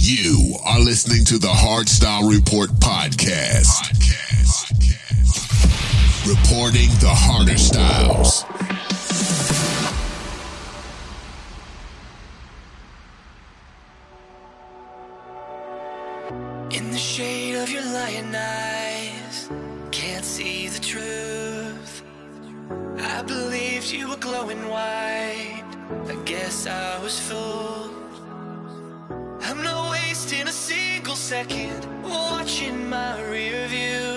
You are listening to the Hardstyle Report podcast. podcast. podcast. Reporting the harder styles. In the shade of your lion eyes, can't see the truth. I believed you were glowing white. I guess I was fooled lost in a single second, watching my rear view.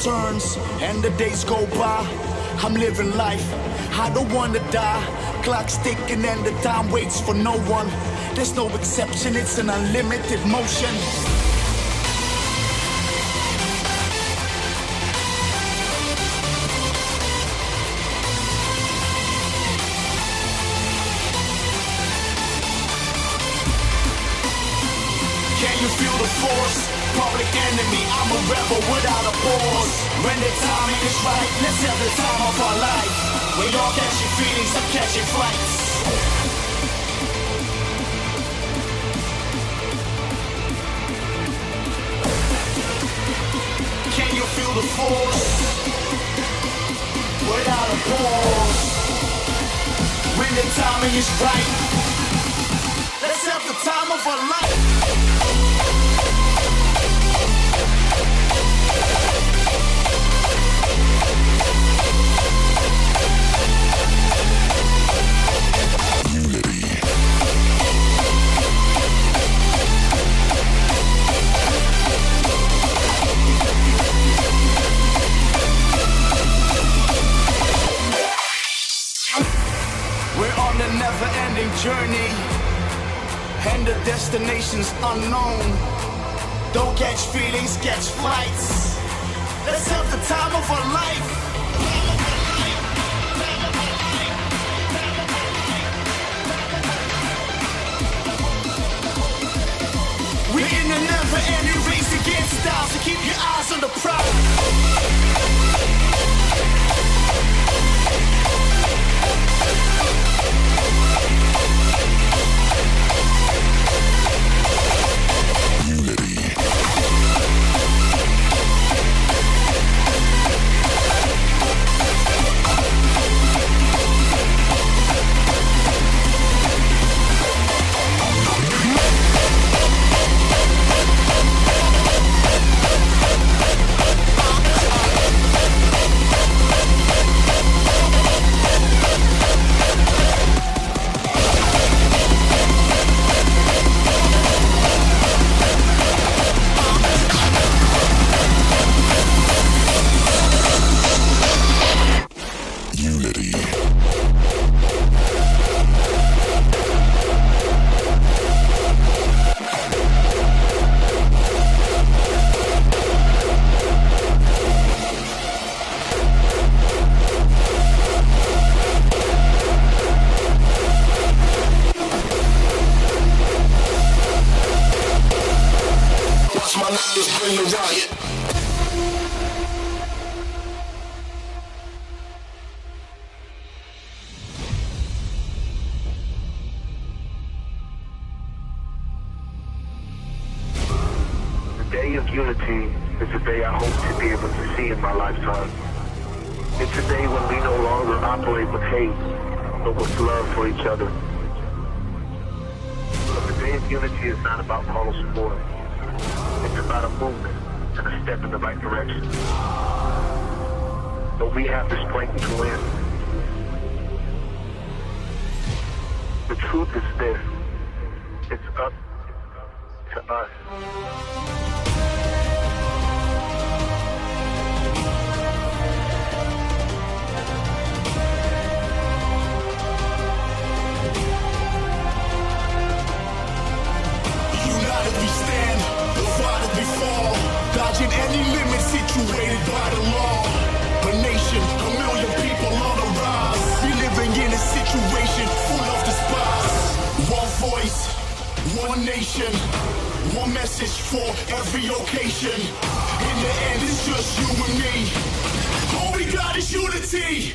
Turns and the days go by. I'm living life, I don't wanna die. Clock's ticking and the time waits for no one. There's no exception, it's an unlimited motion. Enemy, I'm a rebel without a pause. When the timing is right, let's have the time of our life. We all catching feelings, I'm catching flights. Can you feel the force? Without a pause. When the timing is right, let's have the time of our life. On a never ending journey, and the destination's unknown. Don't catch feelings, catch flights. Let's have the time of our life. We're in a never ending race against time, so keep your eyes on the prize. Is this. It's up to us. United we stand, divided we fall. Dodging any limit situated by the law. One nation, one message for every occasion. In the end, it's just you and me. All we got is unity.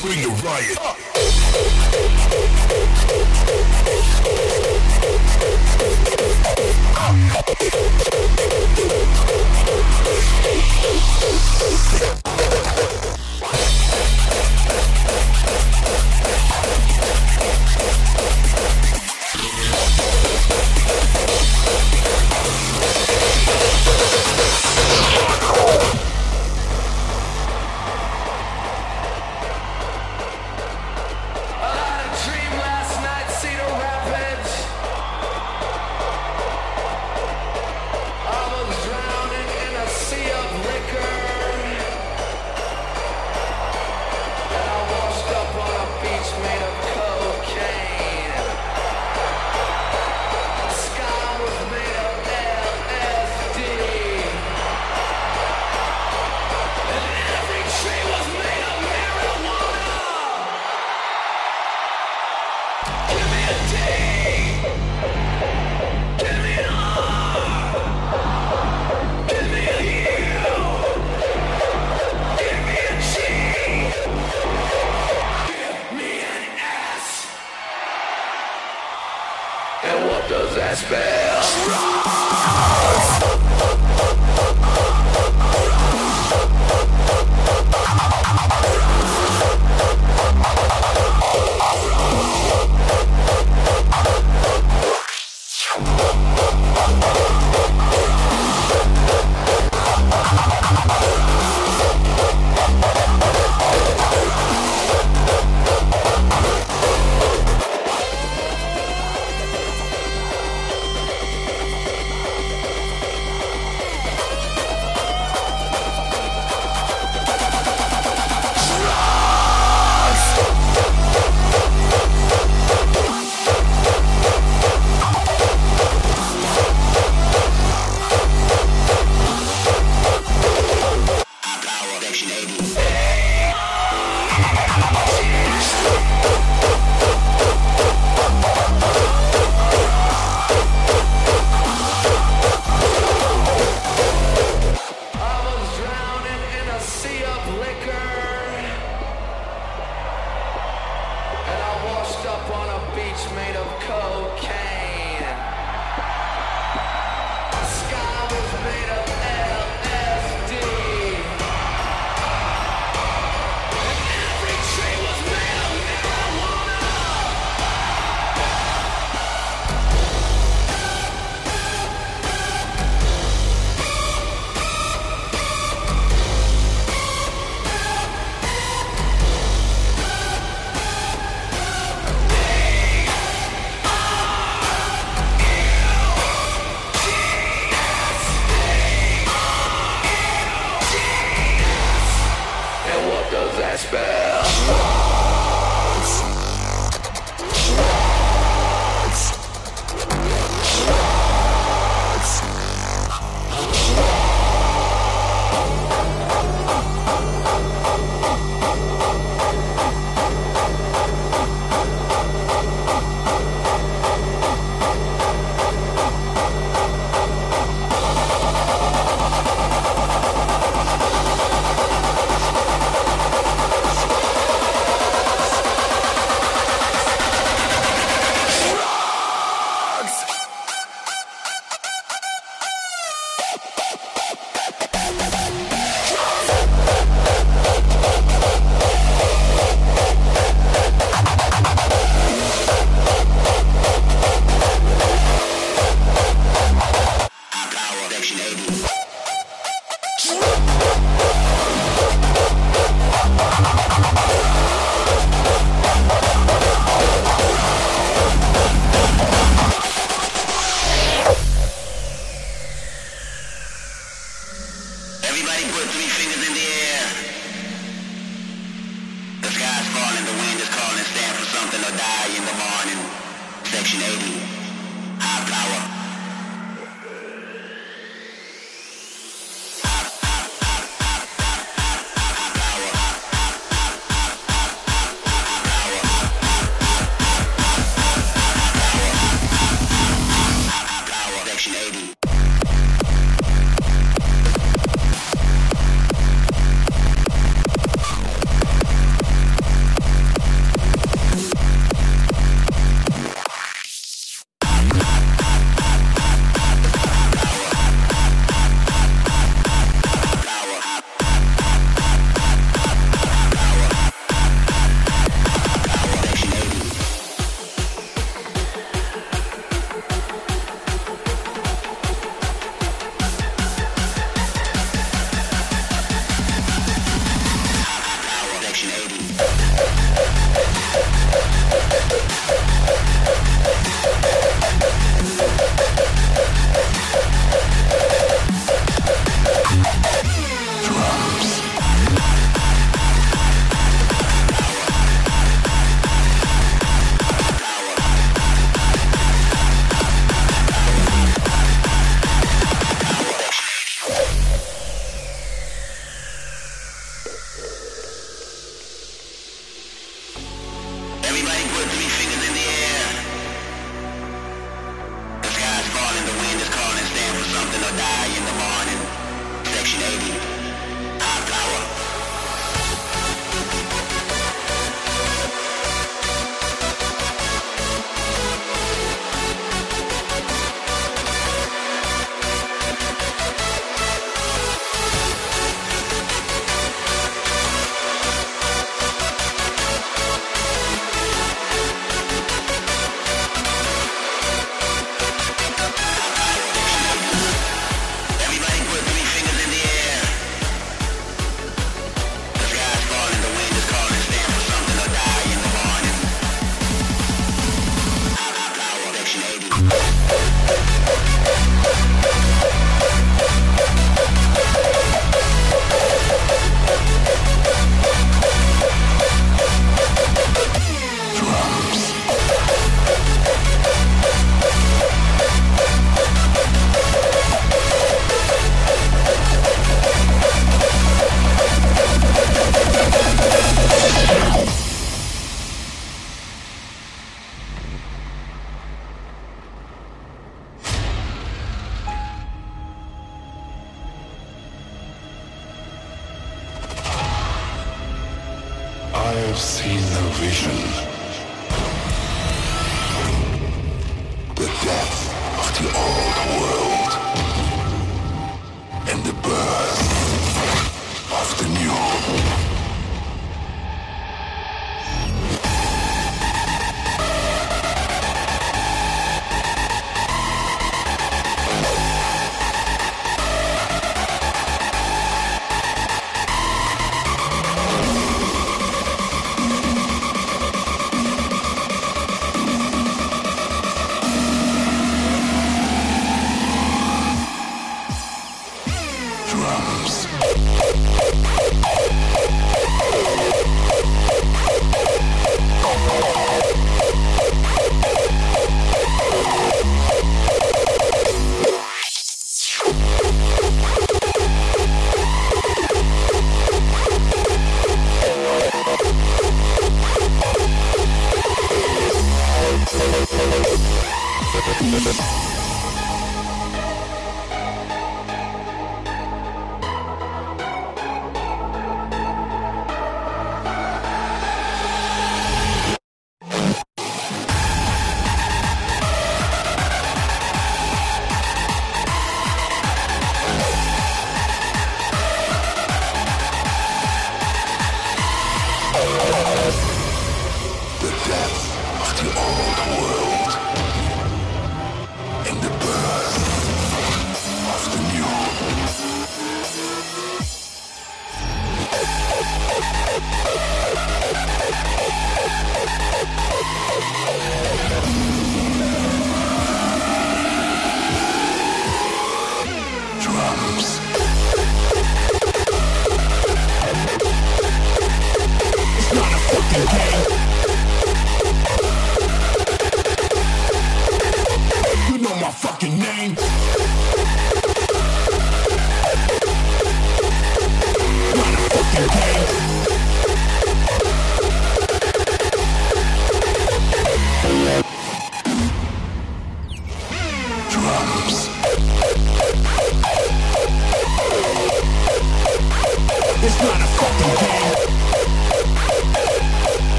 Bring the riot. I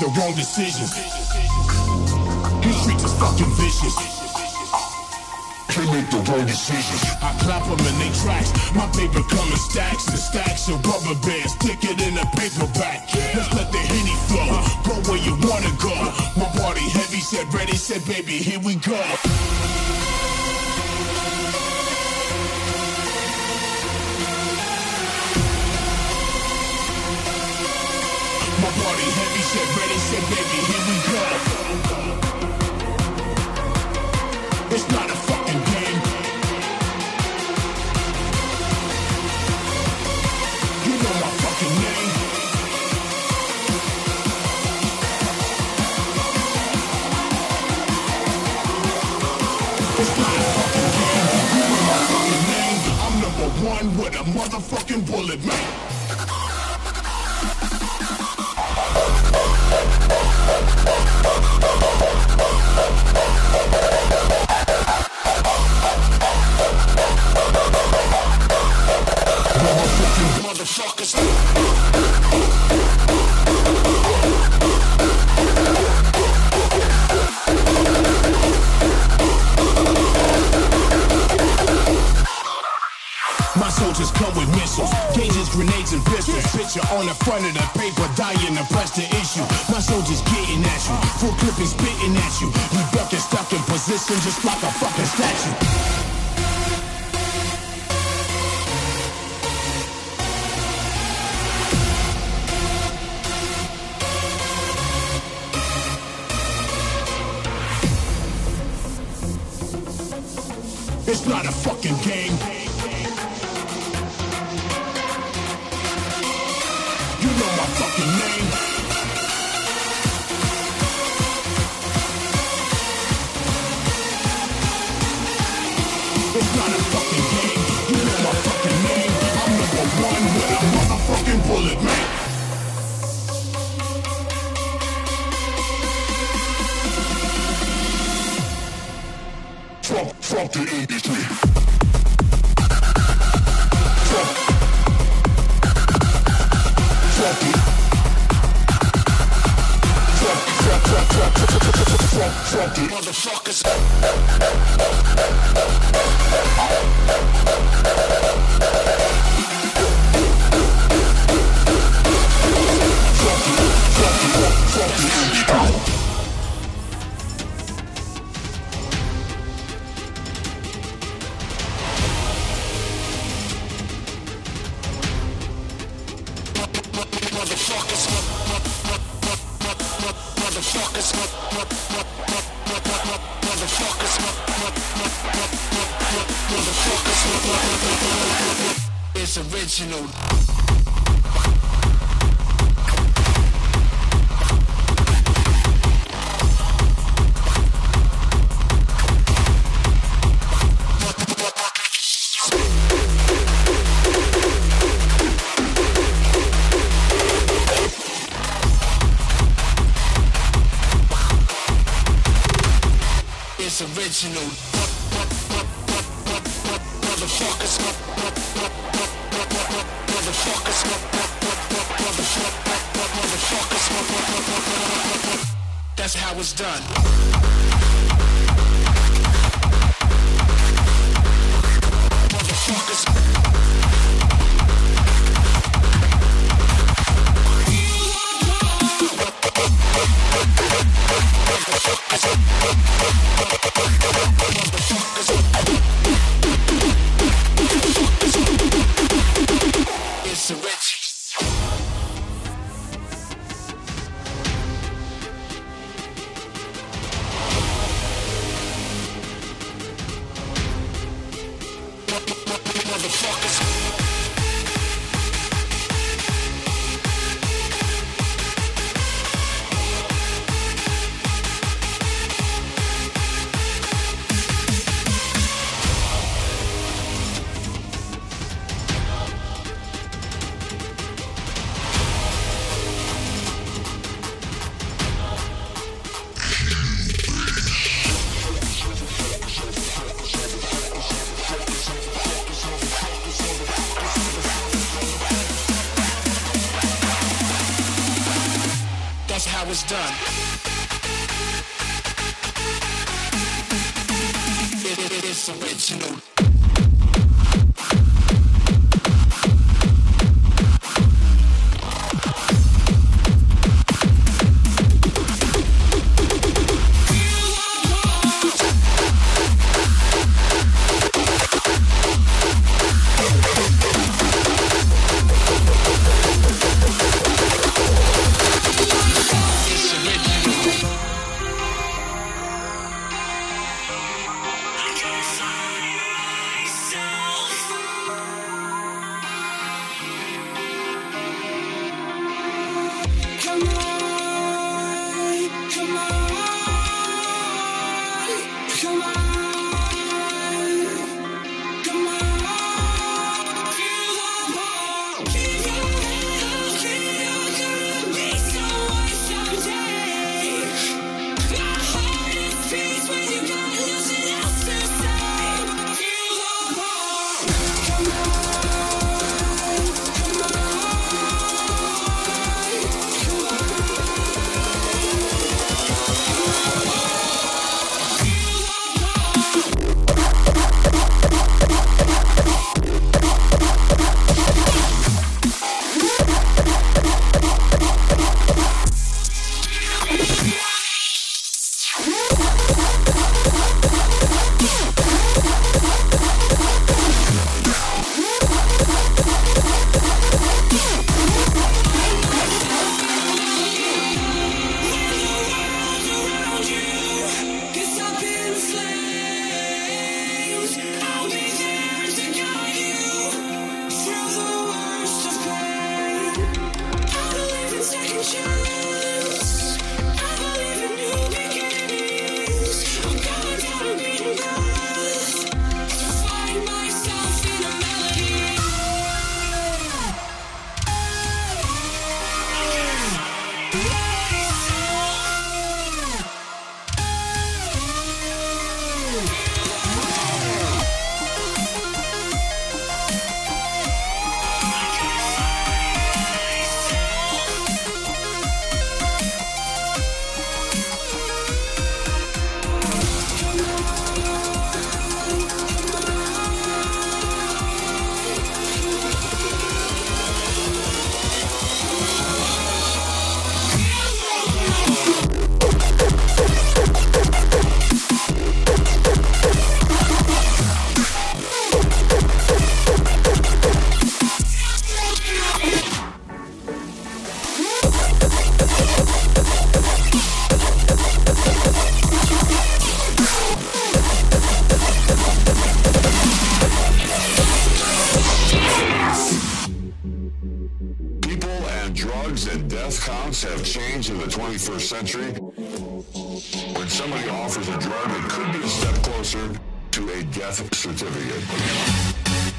make the wrong decisions. These streets is fucking vicious. Can't make the wrong decisions. I clap them in they tracks. My paper come in stacks and stacks of rubber bands. Stick it in a paperback. Let's let the henny flow. Go where you wanna go. My body heavy, said ready, said baby, here we go. It's not a fucking game. You know my fucking name. It's not a fucking game. You know my fucking name. I'm number one with a motherfucking bullet, man. On the front of the paper, dying to press the issue. My soldiers getting at you, full clipping spitting at you. You ducking, stuck in position just like a fucking statue. Motherfuckers. Motherfuckers. It's original. Original. That's how it's done. done. change in the 21st century when somebody offers a drug that could be a step closer to a death certificate.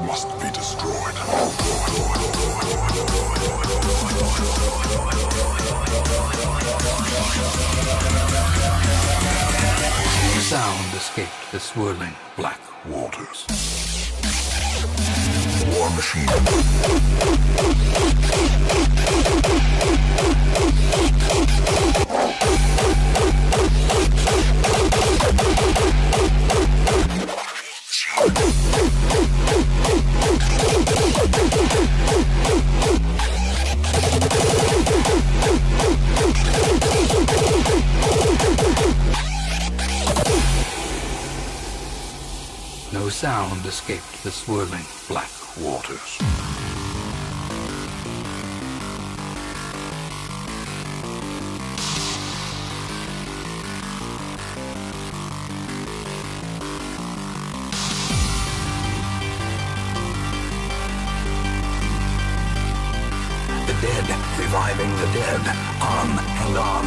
must be destroyed. Sound escaped the swirling black waters. War machine. sound escaped the swirling black waters. The dead reviving the dead on and on.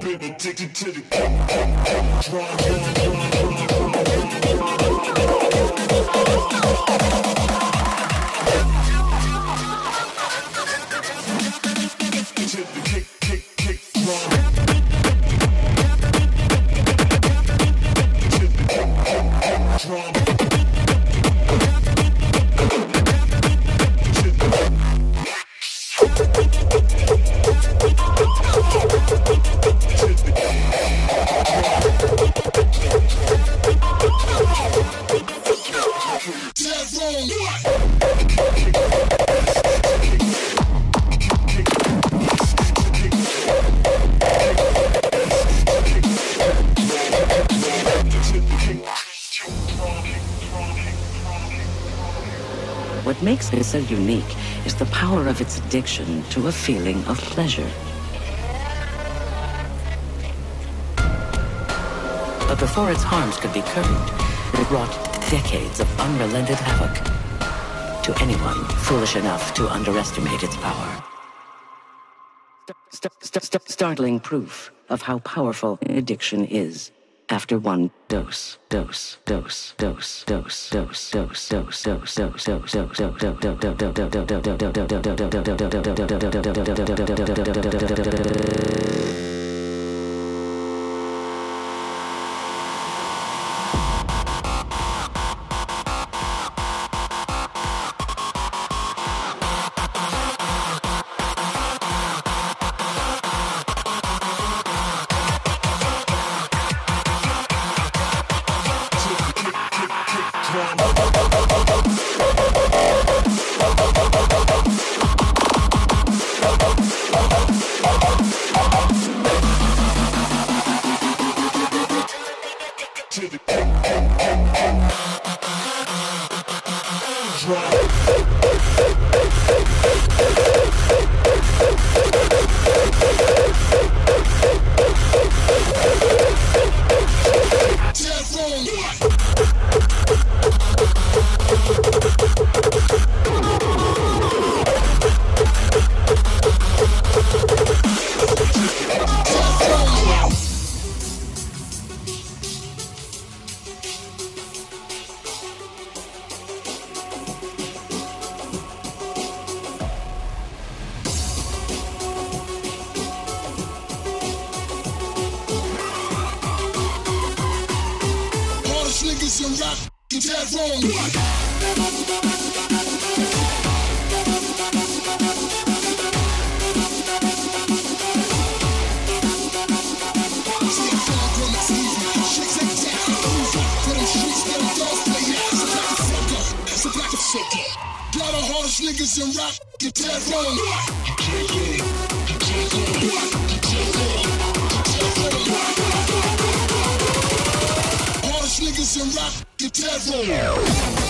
I've been addicted to the. Unique is the power of its addiction to a feeling of pleasure. But before its harms could be curbed, it wrought decades of unrelented havoc to anyone foolish enough to underestimate its power. St- st- st- startling proof of how powerful addiction is after one dose, dose, dose, dose, dose, dose, dose, dose, dose, dose, dose, dose, like the devil.